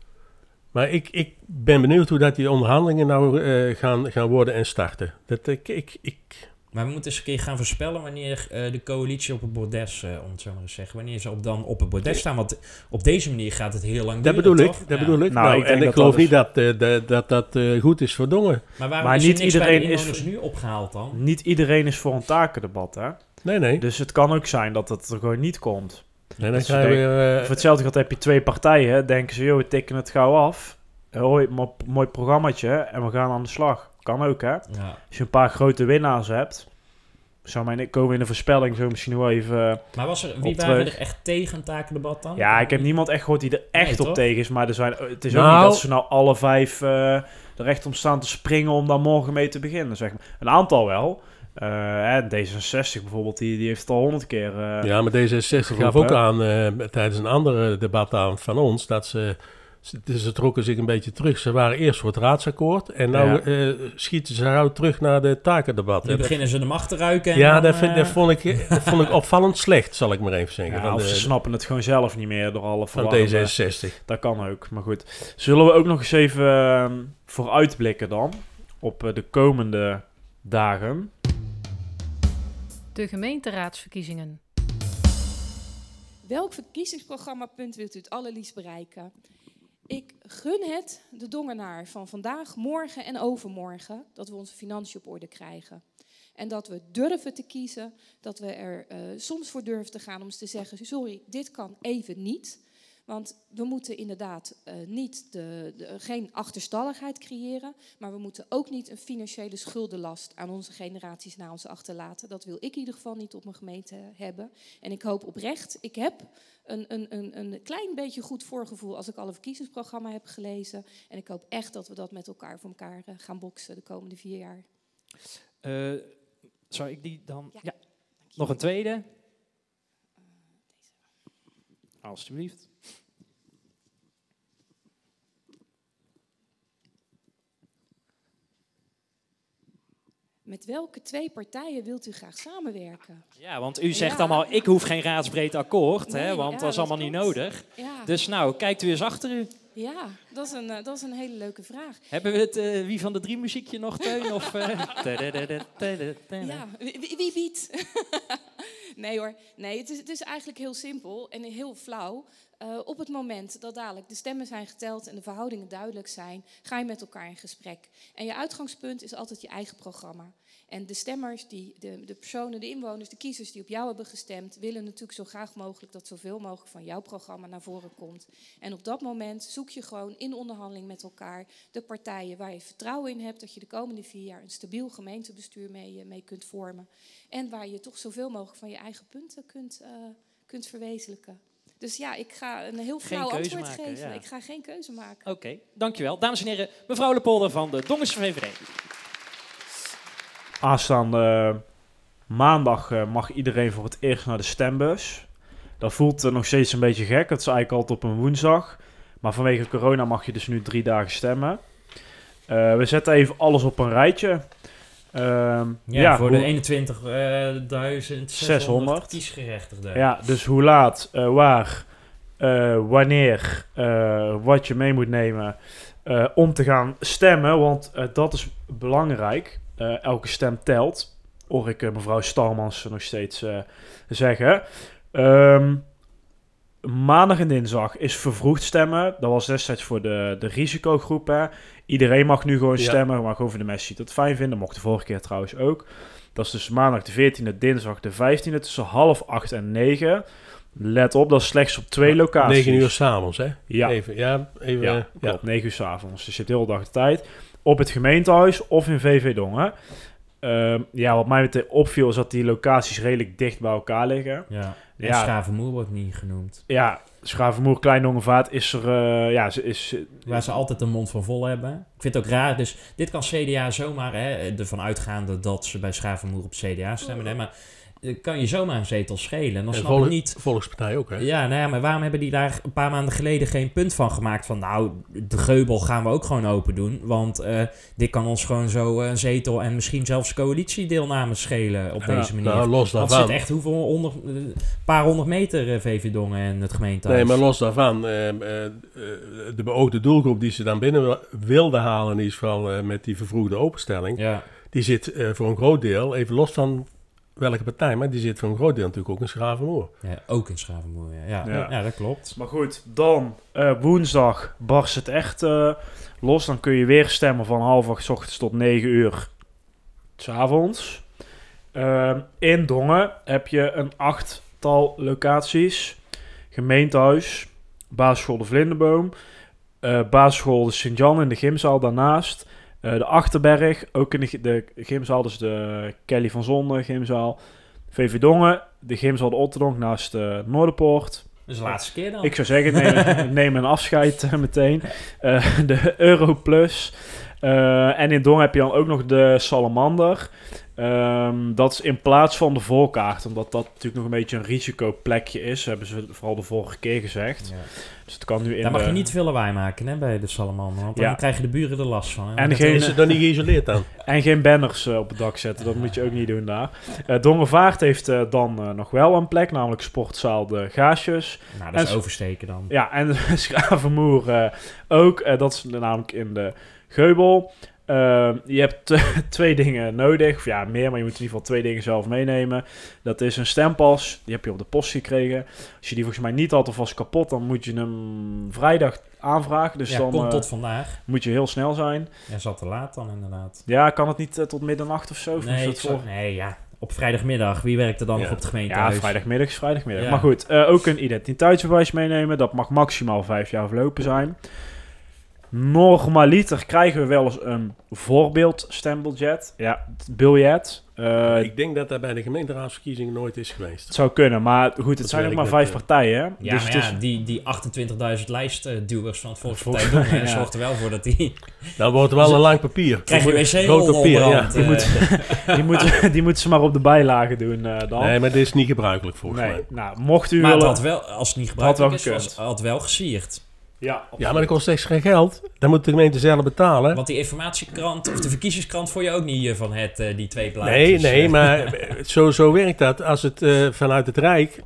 Maar ik, ik ben benieuwd hoe dat die onderhandelingen nou eh, gaan, gaan worden en starten. Dat, ik, ik, ik, Maar we moeten eens een keer gaan voorspellen wanneer eh, de coalitie op het bordes, eh, om het zo maar eens te zeggen, wanneer ze op, dan op het bordes staan. Want op deze manier gaat het heel lang dat duren, bedoel ik. toch? Dat Ja. bedoel ik. Nou, Nou, ik en ik dat geloof dat niet dat eh, dat, dat, dat eh, goed is voor Dongen. Maar waarom Maar is niet niks bij de iedereen is- nu opgehaald dan? Niet iedereen is voor een takendebat, hè? Nee, nee. Dus het kan ook zijn dat het er gewoon niet komt. nee dan je weer... eh, Voor hetzelfde geld heb je twee partijen, denken ze, joh, we tikken het gauw af. Hoi, mo- mooi programmaatje en we gaan aan de slag. Kan ook, hè? Ja. Als je een paar grote winnaars hebt, zou mijn komen in de voorspelling zo misschien wel even... Maar was er, wie Op waren terug. er echt tegen een takendebat dan? Ja, ik heb niemand echt gehoord die er echt Nee, op toch? tegen is, maar er zijn, het is ook Nou- niet dat ze nou alle vijf eh er echt om staan te springen om daar morgen mee te beginnen, zeg maar. Een aantal wel. Eh, hè, D66 bijvoorbeeld, die, die heeft het al honderd keer... eh, ja, maar D66 gaf ook aan eh, tijdens een ander debat aan van ons... dat ze... Ze, ze trokken zich een beetje terug. Ze waren eerst voor het raadsakkoord. En nu Ja. schieten ze gauw terug naar de takendebat. Nu beginnen ze de macht te ruiken. en ja, dan, dat, vind, eh, dat, vond ik, dat vond ik opvallend slecht, zal ik maar even zeggen. ja, of de- ze snappen het gewoon zelf niet meer door alle van verwarrende- D66. Dat kan ook, maar goed. Zullen we ook nog eens even eh, vooruitblikken dan op eh, de komende dagen? De gemeenteraadsverkiezingen. Welk verkiezingsprogrammapunt wilt u het allerliefst bereiken? Ik gun het de dongenaar van vandaag, morgen en overmorgen dat we onze financiën op orde krijgen. En dat we durven te kiezen, dat we er eh, soms voor durven te gaan om te zeggen: sorry, dit kan even niet. Want we moeten inderdaad eh, niet de, de, geen achterstalligheid creëren, maar we moeten ook niet een financiële schuldenlast aan onze generaties na ons achterlaten. Dat wil ik in ieder geval niet op mijn gemeente hebben. En ik hoop oprecht, ik heb een, een, een, een klein beetje goed voorgevoel als ik alle verkiezingsprogramma heb gelezen. En ik hoop echt dat we dat met elkaar voor elkaar eh, gaan boksen de komende vier jaar. Eh, zou ik die dan... Ja. Ja. Nog een tweede? Alsjeblieft. Met welke twee partijen wilt u graag samenwerken? Ja, want u zegt Ja. allemaal, ik hoef geen raadsbreed akkoord, hè, want ja, dat is dat allemaal niet nodig. Ja, Dus nou, kijkt u eens achter u. ja dat, is een, eh, dat is een hele leuke vraag. Hebben we het eh, Wie van de Drie muziekje nog, Teun? Of, eh? Ja, wie, wie- wie biedt? nee hoor, nee, het is, het is eigenlijk heel simpel en heel flauw. Eh, op het moment dat dadelijk de stemmen zijn geteld en de verhoudingen duidelijk zijn, ga je met elkaar in gesprek. En je uitgangspunt is altijd je eigen programma. En de stemmers, die, de, de personen, de inwoners, de kiezers die op jou hebben gestemd, willen natuurlijk zo graag mogelijk dat zoveel mogelijk van jouw programma naar voren komt. En op dat moment zoek je gewoon in onderhandeling met elkaar de partijen waar je vertrouwen in hebt dat je de komende vier jaar een stabiel gemeentebestuur mee, eh, mee kunt vormen. En waar je toch zoveel mogelijk van je eigen punten kunt, eh, kunt verwezenlijken. Dus ja, ik ga een heel flauw antwoord maken, geven. ja. Ik ga geen keuze maken. Oké, dankjewel. Dames en heren, mevrouw Lepolder van de Dongense VVD. Aanstaande maandag eh, mag iedereen voor het eerst naar de stembus. Dat voelt eh, nog steeds een beetje gek. Het is eigenlijk altijd op een woensdag. Maar vanwege corona mag je dus nu drie dagen stemmen. Eh, we zetten even alles op een rijtje. Ehm, Ja, voor hoe- de 21.600 600. kiesgerechtigden. Ja, dus hoe laat, waar, wanneer, wat je mee moet nemen om te gaan stemmen. Want dat is belangrijk. Eh, elke stem telt. Hoor ik eh, mevrouw Starmans nog steeds eh, zeggen. Ehm, maandag en dinsdag is vervroegd stemmen. Dat was destijds voor de, de risicogroep. Hè. Iedereen mag nu gewoon Ja. stemmen, maar gewoon voor de mensen die het fijn vinden. Mocht de vorige keer trouwens ook. Dat is dus maandag de 14e, dinsdag de 15e tussen half 8 en 9. Let op, dat is slechts op twee locaties. 9 uur s'avonds, hè? Ja, Even, ja, even, ja, ja. klopt. 9 uur s'avonds. Dus je hebt de hele dag de tijd. Op het gemeentehuis of in VV Dongen. Ehm, ja, wat mij meteen opviel is dat die locaties redelijk dicht bij elkaar liggen. Ja. En Ja. Schavenmoer wordt niet genoemd. Ja, Schavenmoer, Kleindongenvaart is er... eh, ja, ze is... Waar ze altijd een mond van vol hebben. Ik vind het ook raar. Dus dit kan CDA zomaar, hè, ervan uitgaande dat ze bij Schavenmoer op CDA stemmen. Hè, maar eh, kan je zomaar een zetel schelen. En dan snap ik niet... Volkspartij ook, hè? Ja, nou ja, maar waarom hebben die daar een paar maanden geleden geen punt van gemaakt? Van nou, de geubel gaan we ook gewoon open doen. Want eh, dit kan ons gewoon zo eh, een zetel en misschien zelfs coalitiedeelname schelen op Ja, deze manier. Nou, los Want daarvan. zit echt hoeveel honderd, een paar honderd meter eh, VV Dongen en het gemeentehuis. Nee, maar los daarvan, eh, eh, eh, de beoogde doelgroep die ze dan binnen wil- wilden halen, in ieder geval eh, met die vervroegde openstelling, Ja, die zit eh, voor een groot deel, even los van welke partij, maar die zit voor een groot deel natuurlijk ook in Schravenmoor. ja, ook in Schavenmoer. Ja. Ja, Ja. ja. dat klopt. Maar goed, dan eh, woensdag barst het echt eh, los. Dan kun je weer stemmen van half acht 's ochtends tot 9 uur s avonds. Ehm, in Dongen heb je een achttal locaties. Gemeentehuis, basisschool de Vlinderboom, eh, basisschool de Sint-Jan in de gymzaal daarnaast. Eh, de Achterberg, ook in de, de gymzaal, dus de Kelly van Zonde gymzaal. VV Dongen, de gymzaal de Otterdonk naast de Noorderpoort. Dus de laatste keer dan. Ik zou zeggen, neem, neem een afscheid eh, meteen. Eh, de Europlus. Eh, en in Dongen heb je dan ook nog de Salamander. Ehm, dat is in plaats van de voorkaart, omdat dat natuurlijk nog een beetje een risicoplekje is, hebben ze vooral de vorige keer gezegd. Ja. Dus het kan nu in Daar mag de- je niet veel lawaai maken hè, bij de Salamander. Want dan Ja. krijgen de buren er last van. Hè? En de- Is het dan niet geïsoleerd dan? En geen banners eh, op het dak zetten, dat moet je ook niet doen daar. Eh Dongenvaart heeft eh, dan eh, nog wel een plek, namelijk sportzaal De Gaasjes. Nou, dat is En- oversteken dan. Ja, en Schravenmoer eh, ook. Dat is namelijk in de Geubel. Eh, je hebt twee dingen nodig. Of ja, meer, maar je moet in ieder geval twee dingen zelf meenemen. Dat is een stempas. Die heb je op de post gekregen. Als je die volgens mij niet had of was kapot, dan moet je hem vrijdag aanvragen. Dus ja, dan komt eh, tot vandaag. moet je heel snel zijn. Ja, zat te laat dan inderdaad. Ja, kan het niet eh, tot middernacht of zo? Of Nee, dat voor- nee, ja. Op vrijdagmiddag. Wie werkt er dan Ja. nog op het Ja, gemeentehuis? vrijdagmiddag is vrijdagmiddag. Ja. Maar goed, eh, ook een identiteitsbewijs meenemen. Dat mag maximaal vijf jaar verlopen zijn. Normaliter krijgen we wel eens een voorbeeldstembiljet. Ja, het biljet. Eh, ik denk dat dat bij de gemeenteraadsverkiezingen nooit is geweest. het zou kunnen, maar goed, het Dat zijn ook maar vijf eh. partijen. hè. Ja, dus maar het ja, is, die, die 28.000 lijstduwers van het Volkspartij ja. zorgt er wel voor dat die... Dan wordt wel een lang papier. Krijg je wc Groot papier, ja. onderhand. Die eh. moet- die, moeten, die moeten ze maar op de bijlage doen eh, dan. Nee, maar dit is niet gebruikelijk volgens Nee, mij. nou, mocht u Maar het willen... had wel, als het niet Het had wel gebruikelijk is, was, had wel gesierd. Ja, Ja, maar dat kost echt geen geld. Dan moet de gemeente zelf betalen. Want die informatiekrant, of de verkiezingskrant, voor je ook niet eh, van het, eh, die twee plaatjes. Nee, nee, eh. maar zo, zo werkt dat. Als het eh, vanuit het Rijk,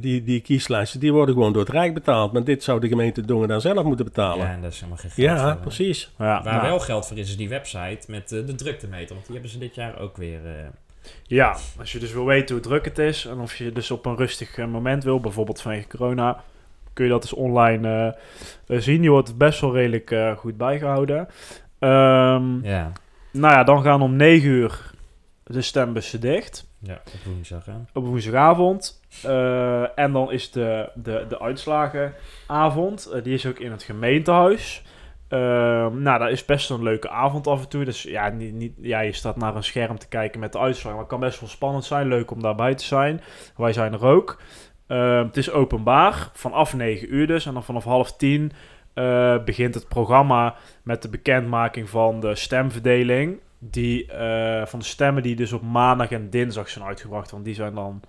die, die kieslijsten, die worden gewoon door het Rijk betaald. Maar dit zou de gemeente Dongen dan zelf moeten betalen. Ja, Ja, en daar is helemaal geen geld voor, hè. precies. ja, Waar nou, wel geld voor is, is die website met eh, de druktemeter. Want die hebben ze dit jaar ook weer... eh, Ja, als je dus wil weten hoe druk het is en of je dus op een rustig moment wil, bijvoorbeeld vanwege corona, kun je dat dus online eh, zien. Die wordt best wel redelijk eh, goed bijgehouden. Ehm, ja, Nou ja, dan gaan om 9 uur de stembussen dicht ja, op woensdag, hè. op woensdagavond. Eh, en dan is de, de, de uitslagenavond. Die is ook in het gemeentehuis. Ehm, nou, dat is best een leuke avond af en toe. Dus ja, niet, niet, ja, je staat naar een scherm te kijken met de uitslag. Maar het kan best wel spannend zijn. Leuk om daarbij te zijn. Wij zijn er ook. Ehm, het is openbaar. Vanaf 9 uur dus. En dan vanaf half 10 eh, begint het programma met de bekendmaking van de stemverdeling. Die, eh, van de stemmen die dus op maandag en dinsdag zijn uitgebracht. Want die zijn dan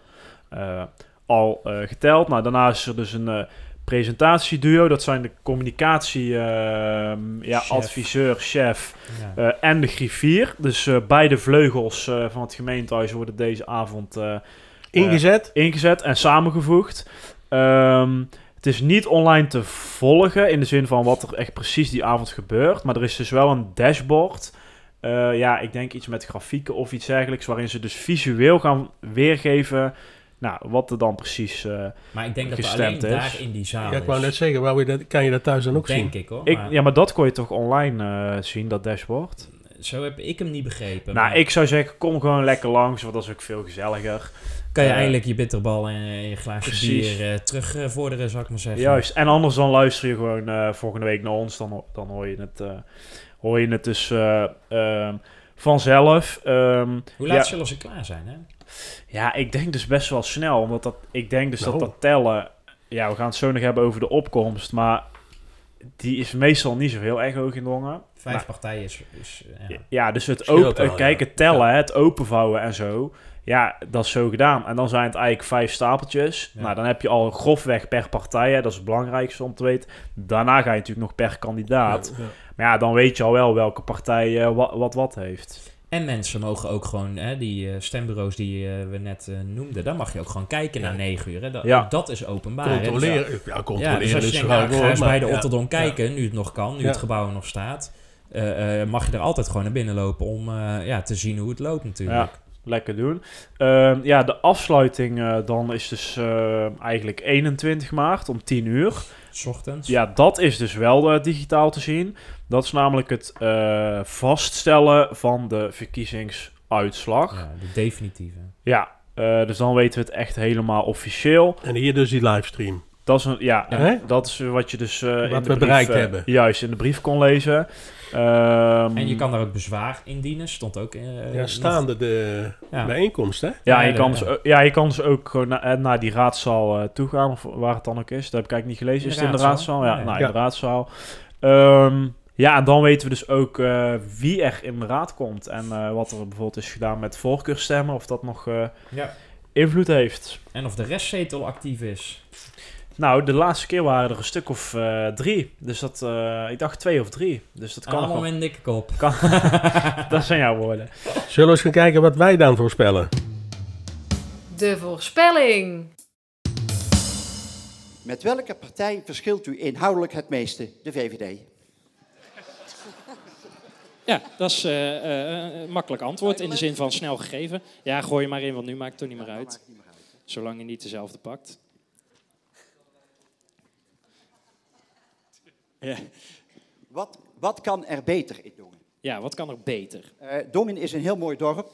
eh, al geteld. Nou, daarna is er dus een presentatieduo. Dat zijn de communicatie ehm, ja, Chef. chef Ja. en de griffier. Dus beide vleugels van het gemeentehuis worden deze avond Ingezet. ingezet en samengevoegd. Ehm, het is niet online te volgen in de zin van wat er echt precies die avond gebeurt. Maar er is dus wel een dashboard. Eh, ja, ik denk iets met grafieken of iets dergelijks. Waarin ze dus visueel gaan weergeven Nou, wat er dan precies... eh, Maar ik denk dat er alleen is. daar in die zaal Ja, ik wou net zeggen, wou je dat, kan je dat thuis dan ook zien? Denk ik hoor. ik, maar ja, maar dat kon je toch online eh, zien, dat dashboard? Zo heb ik hem niet begrepen. Nou, maar ik zou zeggen, kom gewoon lekker langs, want dat is ook veel gezelliger. Kan je eh, eindelijk je bitterbal en eh, je glaasje precies. bier eh, terugvorderen, zou ik maar zeggen. Juist. En anders dan luister je gewoon volgende week naar ons. Dan, dan hoor je het, hoor je het dus eh, ehm, vanzelf. Ehm, Hoe laat ja, zullen ze klaar zijn, hè? ja, ik denk dus best wel snel. Omdat dat, ik denk dus Nou. dat dat tellen... Ja, we gaan het zo nog hebben over de opkomst. Maar die is meestal niet zo heel erg hoog in Dongen. Vijf Nou, partijen is... is ja. Ja, dus het open, wel, kijk, ja. het tellen, het openvouwen en zo. Ja, dat is zo gedaan. En dan zijn het eigenlijk vijf stapeltjes. Ja. Nou, dan heb je al grofweg per partij. Hè, dat is het belangrijkste om te weten. Daarna ga je natuurlijk nog per kandidaat. Ja, ja. Maar ja, dan weet je al wel welke partij eh, wat, wat wat heeft. En mensen mogen ook gewoon, hè, die eh, stembureaus die eh, we net eh, noemden, daar mag je ook gewoon kijken Ja. na negen uur. Hè. Dat, Ja. dat is openbaar. hè. Dus Controleren, ja, Ja, controleren dus als je is denkt, wel nou, ga eens bij de ja. Otterdom kijken, nu het nog kan, nu Ja. het gebouw er nog staat, eh, eh, mag je er altijd gewoon naar binnen lopen om eh, ja, te zien hoe het loopt natuurlijk. Lekker doen. Ehm, ja, de afsluiting eh, dan is dus eh, eigenlijk 21 maart om 10 uur. S ochtends. Ja, dat is dus wel eh, digitaal te zien. Dat is namelijk het eh, vaststellen van de verkiezingsuitslag. Ja, de definitieve. Ja, eh, dus dan weten we het echt helemaal officieel. En hier dus die livestream. Dat is, een, ja, dat is wat je dus eh, in Wat de we brief, bereikt hebben. Juist, in de brief kon lezen. Ehm, En je kan daar ook bezwaar indienen, stond ook... eh, Ja, nog- staande de Ja. bijeenkomst, hè? Ja, Ja, je kan, ja. dus, ook- ja, je kan dus ook gewoon na- eh, naar die raadzaal eh, toe gaan, of waar het dan ook is. Dat heb ik eigenlijk niet gelezen. In Is de het in de raadzaal? Ja, nou, ja. in de raadzaal. Ehm, ja, en dan weten we dus ook eh, wie er in de raad komt. En eh, wat er bijvoorbeeld is gedaan met voorkeurstemmen, of dat nog eh, Ja. invloed heeft. En of de restzetel actief is. Nou, de laatste keer waren er een stuk of eh, drie. Dus dat, eh, ik dacht twee of drie. Dus dat kan nog Allemaal met een dikke kop. Kan, dat zijn jouw woorden. Zullen we eens gaan kijken wat wij dan voorspellen? De voorspelling. Met welke partij verschilt u inhoudelijk het meeste? De VVD. Ja, dat is eh, eh, een makkelijk antwoord in de zin van snel gegeven. Ja, gooi je maar in, want nu maakt het toch niet meer uit. Zolang je niet dezelfde pakt. Ja, Wat, wat kan er beter in Dongen? ja wat kan er beter? Eh, Dongen is een heel mooi dorp,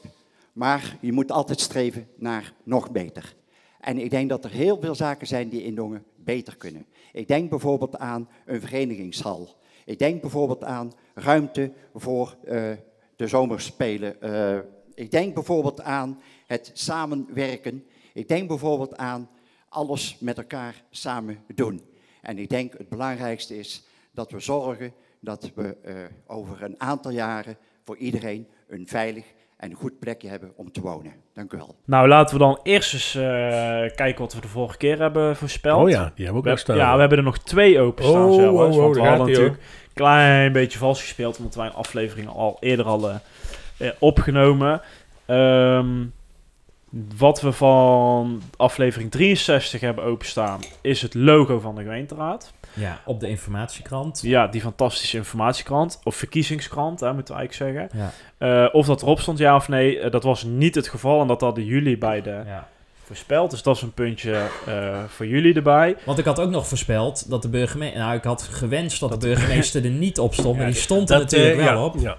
maar je moet altijd streven naar nog beter. En ik denk dat er heel veel zaken zijn die in Dongen beter kunnen. Ik denk bijvoorbeeld aan een verenigingshal. Ik denk bijvoorbeeld aan ruimte voor eh, de zomerspelen. Eh, ik denk bijvoorbeeld aan het samenwerken. Ik denk bijvoorbeeld aan alles met elkaar samen doen. En ik denk het belangrijkste is dat we zorgen dat we eh, over een aantal jaren voor iedereen een veilig en goed plekje hebben om te wonen. Dank u wel. Nou, laten we dan eerst eens eh, kijken wat we de vorige keer hebben voorspeld. Oh ja, die hebben we ook We nog heb- staan. ja, we hebben er nog twee openstaan Oh, zelfs. oh, oh, want we hadden natuurlijk een klein beetje vals gespeeld, omdat wij een aflevering al eerder hadden eh, opgenomen. Ehm, wat we van aflevering 63 hebben openstaan, is het logo van de gemeenteraad. Ja, op de informatiekrant. Ja, die fantastische informatiekrant, of verkiezingskrant, hè, moeten we eigenlijk zeggen. Ja. Eh, of dat erop stond, ja of nee, eh, dat was niet het geval. En dat hadden jullie bij de Ja. voorspeld. Dus dat is een puntje eh, voor jullie erbij. Want ik had ook nog voorspeld dat de burgemeester... Nou, ik had gewenst dat, de burgemeester er niet op stond, maar die stond er natuurlijk wel op. Ja.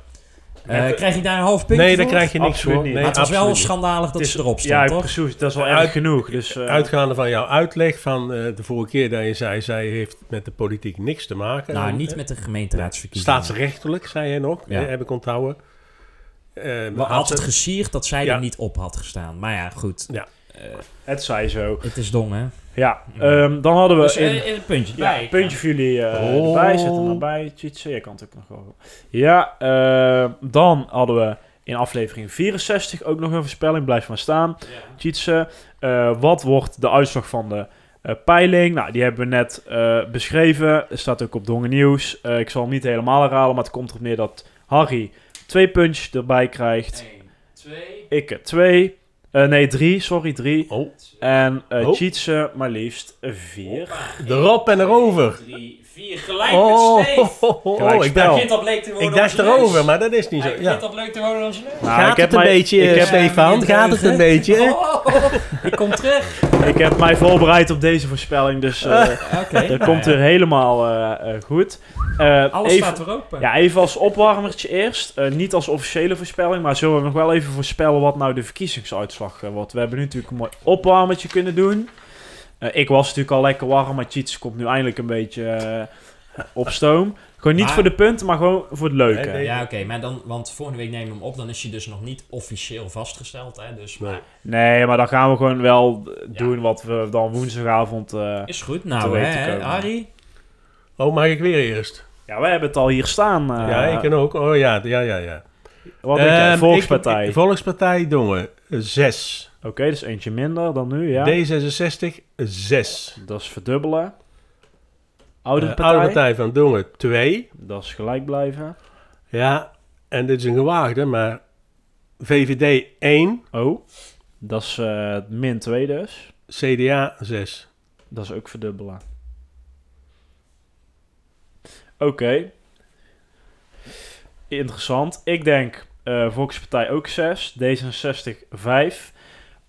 Eh, krijg ik daar een half puntje Nee, daar krijg je niks Absoluut voor. niet. Nee, Maar het was wel schandalig dat is- ze erop stond, ja, toch? precies. Dat is wel Uit- erg genoeg. Dus, eh, Uitgaande van jouw uitleg van eh, de vorige keer dat je zei, zij heeft met de politiek niks te maken. Nou, En, niet met de gemeenteraadsverkiezingen. Staatsrechtelijk, zei jij nog, Ja. heb ik onthouden. Eh, We had het gesierd dat zij Ja. er niet op had gestaan. Maar ja, goed. Ja. Het zij zo. het is dom, hè? Ja, ehm, dan hadden we... Dus in, eh, een puntje ja, bij. puntje voor jullie eh, Oh. erbij. Zet er maar bij. Tjitse, je kan het ook nog wel. Ja, eh, dan hadden we in aflevering 64 ook nog een voorspelling. Blijf maar staan. Tjitse, eh, wat wordt de uitslag van de eh, peiling? Nou, die hebben we net eh, beschreven. Er staat ook op Dongen Nieuws. Eh, ik zal hem niet helemaal herhalen, maar het komt erop neer dat Harry twee puntjes erbij krijgt. 1, 2, Ik twee. Eh, nee, drie. Sorry, drie. Oh, En eh Oh. Tjitse maar liefst vier. erop en erover. 3, 4. Vier gelijk Oh, met Steve. oh, oh, ik leuk te worden ik dacht erover, maar dat is niet zo. Ja. begint dat leuk te worden als neus. Nou, Gaat ik heb het een beetje, ik heb- Stefan? Gaat het een beetje? Oh, ik kom terug. Ik heb mij voorbereid op deze voorspelling, dus eh Oké. dat komt weer helemaal eh, eh, goed. Eh, Alles even, staat er open. Ja, even als opwarmertje eerst. Eh, niet als officiële voorspelling, maar zullen we nog wel even voorspellen wat nou de verkiezingsuitslag eh, wordt. We hebben nu natuurlijk een mooi opwarmertje kunnen doen. Eh, ik was natuurlijk al lekker warm, maar Cheats komt nu eindelijk een beetje eh, op stoom. Gewoon niet Maar- voor de punten, maar gewoon voor het leuke. Nee, nee. Ja, oké, maar dan, want volgende week nemen we hem op, dan is hij dus nog niet officieel vastgesteld, hè? Dus, Nee. maar Nee, maar dan gaan we gewoon wel doen wat we dan woensdagavond... eh, is goed. Te Nou, weten hè, komen. Harry? Oh, mag ik weer eerst? ja, wij hebben het al hier staan. eh, ja, ik kan ook. Oh ja, ja, ja. ja. Wat denk jij? Ehm, Volkspartij. ik- Volkspartij Dongen, 6. Oké, dus eentje minder dan nu, ja. D66, 6. Dat is verdubbelen. Oudere Eh, partij. Oude Partij van Dongen, 2. Dat is gelijk blijven. Ja, en dit is een gewaagde, maar VVD 1, Oh, dat is eh, min 2 dus. CDA 6. Dat is ook verdubbelen. Oké. Interessant. Ik denk eh Volkspartij ook 6. D66 5.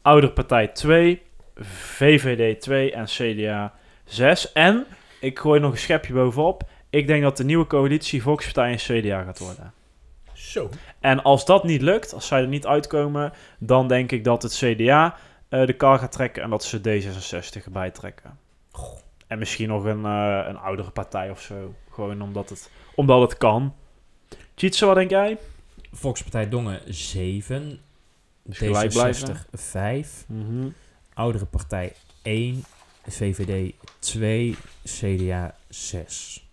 Ouderpartij 2. VVD 2 en CDA 6. En ik gooi nog een schepje bovenop. Ik denk dat de nieuwe coalitie Volkspartij en CDA gaat worden. Zo. En als dat niet lukt, als zij er niet uitkomen, dan denk ik dat het CDA eh, de kar gaat trekken en dat ze D66 erbij trekken. En misschien nog een, eh, een oudere partij of zo. Gewoon omdat het, omdat het kan. Tjitse, wat denk jij? Volkspartij Dongen 7. Dus gelijk blijven. D66 5. Mhm. Oudere Partij 1. VVD 2. CDA 6.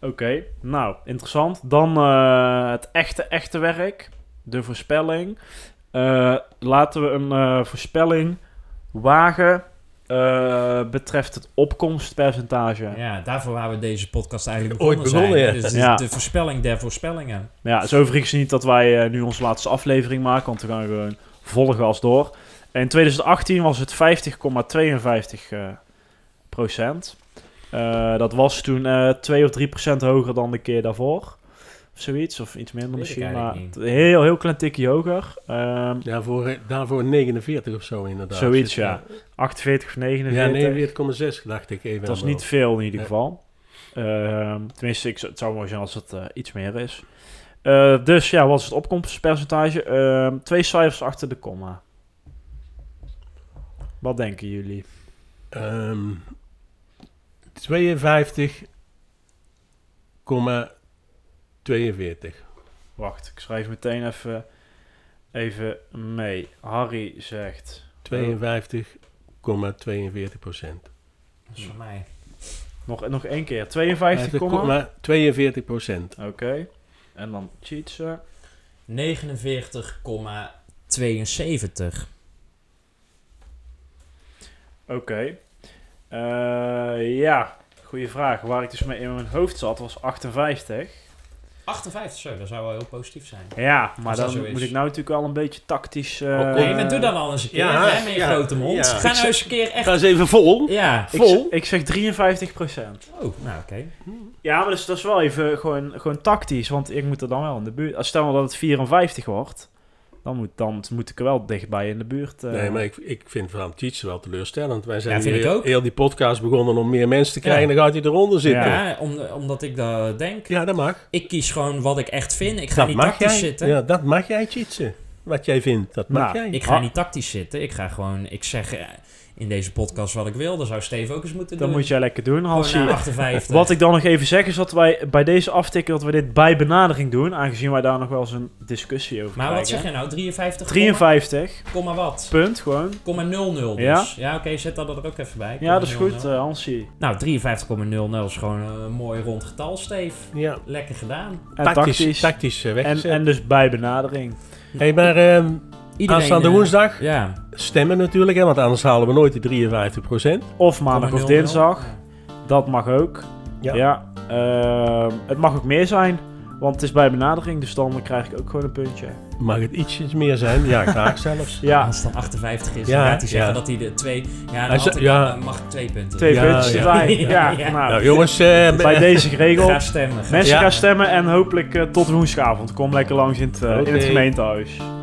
Oké, nou, interessant. Dan eh, het echte, echte werk. De voorspelling. Eh, laten we een eh, voorspelling wagen eh, betreft het opkomstpercentage. Ja, daarvoor waren we deze podcast eigenlijk Ooit begonnen, begonnen, zijn. ja. Dus de, Ja. de voorspelling der voorspellingen. Ja, het is overigens niet dat wij eh, nu onze laatste aflevering maken, want we gaan gewoon volle gas door. In 2018 was het 50,52 eh, procent. Eh, dat was toen eh 2 of 3 procent hoger dan de keer daarvoor zoiets, of iets minder misschien, maar niet. heel, heel klein tikje hoger. Um, daarvoor, eh, daarvoor 49 of zo inderdaad. Zoiets, ja. 48 of 49. Ja, 49,6 dacht ik even. Dat is niet veel in ieder geval. Ehm, tenminste, ik, het zou mooi zijn als het eh, iets meer is. Eh, dus ja, wat is het opkomstpercentage? Ehm, twee cijfers achter de komma. Wat denken jullie? Ehm, 52, 52,6 42. Wacht, ik schrijf meteen even, even mee. Harry zegt... 52,42 procent. Dat is voor mij. Nog, nog één keer. 52, 42 procent. Oké. En dan cheatsen. 49,72. Oké. Eh, ja, goede vraag. Waar ik dus mee in mijn hoofd zat was 58. 58, zo, dat zou wel heel positief zijn. Ja, maar dan moet ik nou natuurlijk wel een beetje tactisch... eh, Oh, Nee, maar doe dan al eens een keer, Ja, hè, met je ja, grote mond. ja. Ga nou eens een keer echt... Ga eens even vol. Ja. ik, vol. ik zeg 53 procent. Oh, nou oké. Ja, maar dus, dat is wel even gewoon, gewoon tactisch, want ik moet er dan wel in de buurt... Als stel nou dat het 54 wordt, dan moet, dan moet ik er wel dichtbij in de buurt... eh, Nee, maar ik, ik vind van Tietz wel teleurstellend. Wij zijn Ja, vind hier ik heel, ook. heel die podcast begonnen om meer mensen te krijgen. Ja. Dan gaat hij eronder zitten. Ja, Ja, om, omdat ik dat denk. dat mag. Ik kies gewoon wat ik echt vind. Ik ga Dat niet mag tactisch jij. zitten. Ja, dat mag jij, Tietze. Wat jij vindt, dat mag Nou, jij. Ik ga Ah. niet tactisch zitten. Ik ga gewoon... Ik zeg eh, in deze podcast wat ik wil. Dat zou Steve ook eens moeten Dat doen. moet jij lekker doen, na 58. Wat ik dan nog even zeg is dat wij bij deze aftikken dat we dit bij benadering doen, aangezien wij daar nog wel eens een discussie over Maar wat krijgen. zeg je nou? 53? 53, Komma wat? punt gewoon. Komma 00 dus. Ja. Ja, oké, zet dat er ook even bij. Ja, dat is 0,00. goed, eh Hansie. Nou, 53,00 is gewoon een mooi rond getal, Steve. ja, Lekker gedaan. En tactisch, tactisch. tactisch eh, En, en dus bij benadering. hey, maar ehm aanstaande eh, woensdag Ja. stemmen natuurlijk, hè, want anders halen we nooit die 53 procent. Of maandag of 0,00. dinsdag. Dat mag ook. Ja. Ja. ehm, het mag ook meer zijn. Want het is bij benadering, dus dan krijg ik ook gewoon een puntje. Mag het ietsjes meer zijn? Ja, graag zelfs. Ja, Als het dan 58 is, Ja, dan gaat hij zeggen ja. dat hij de twee... Ja, dan, ze- had ik- ja. dan mag ik twee punten. twee Ja, puntjes ja. erbij. Ja, Ja, ja. nou, Nou, jongens, eh, bij deze geregeld. Ga stemmen. ga Mensen Ja. gaan stemmen en hopelijk eh, tot woensdagavond. Kom lekker langs in het, eh, in het gemeentehuis.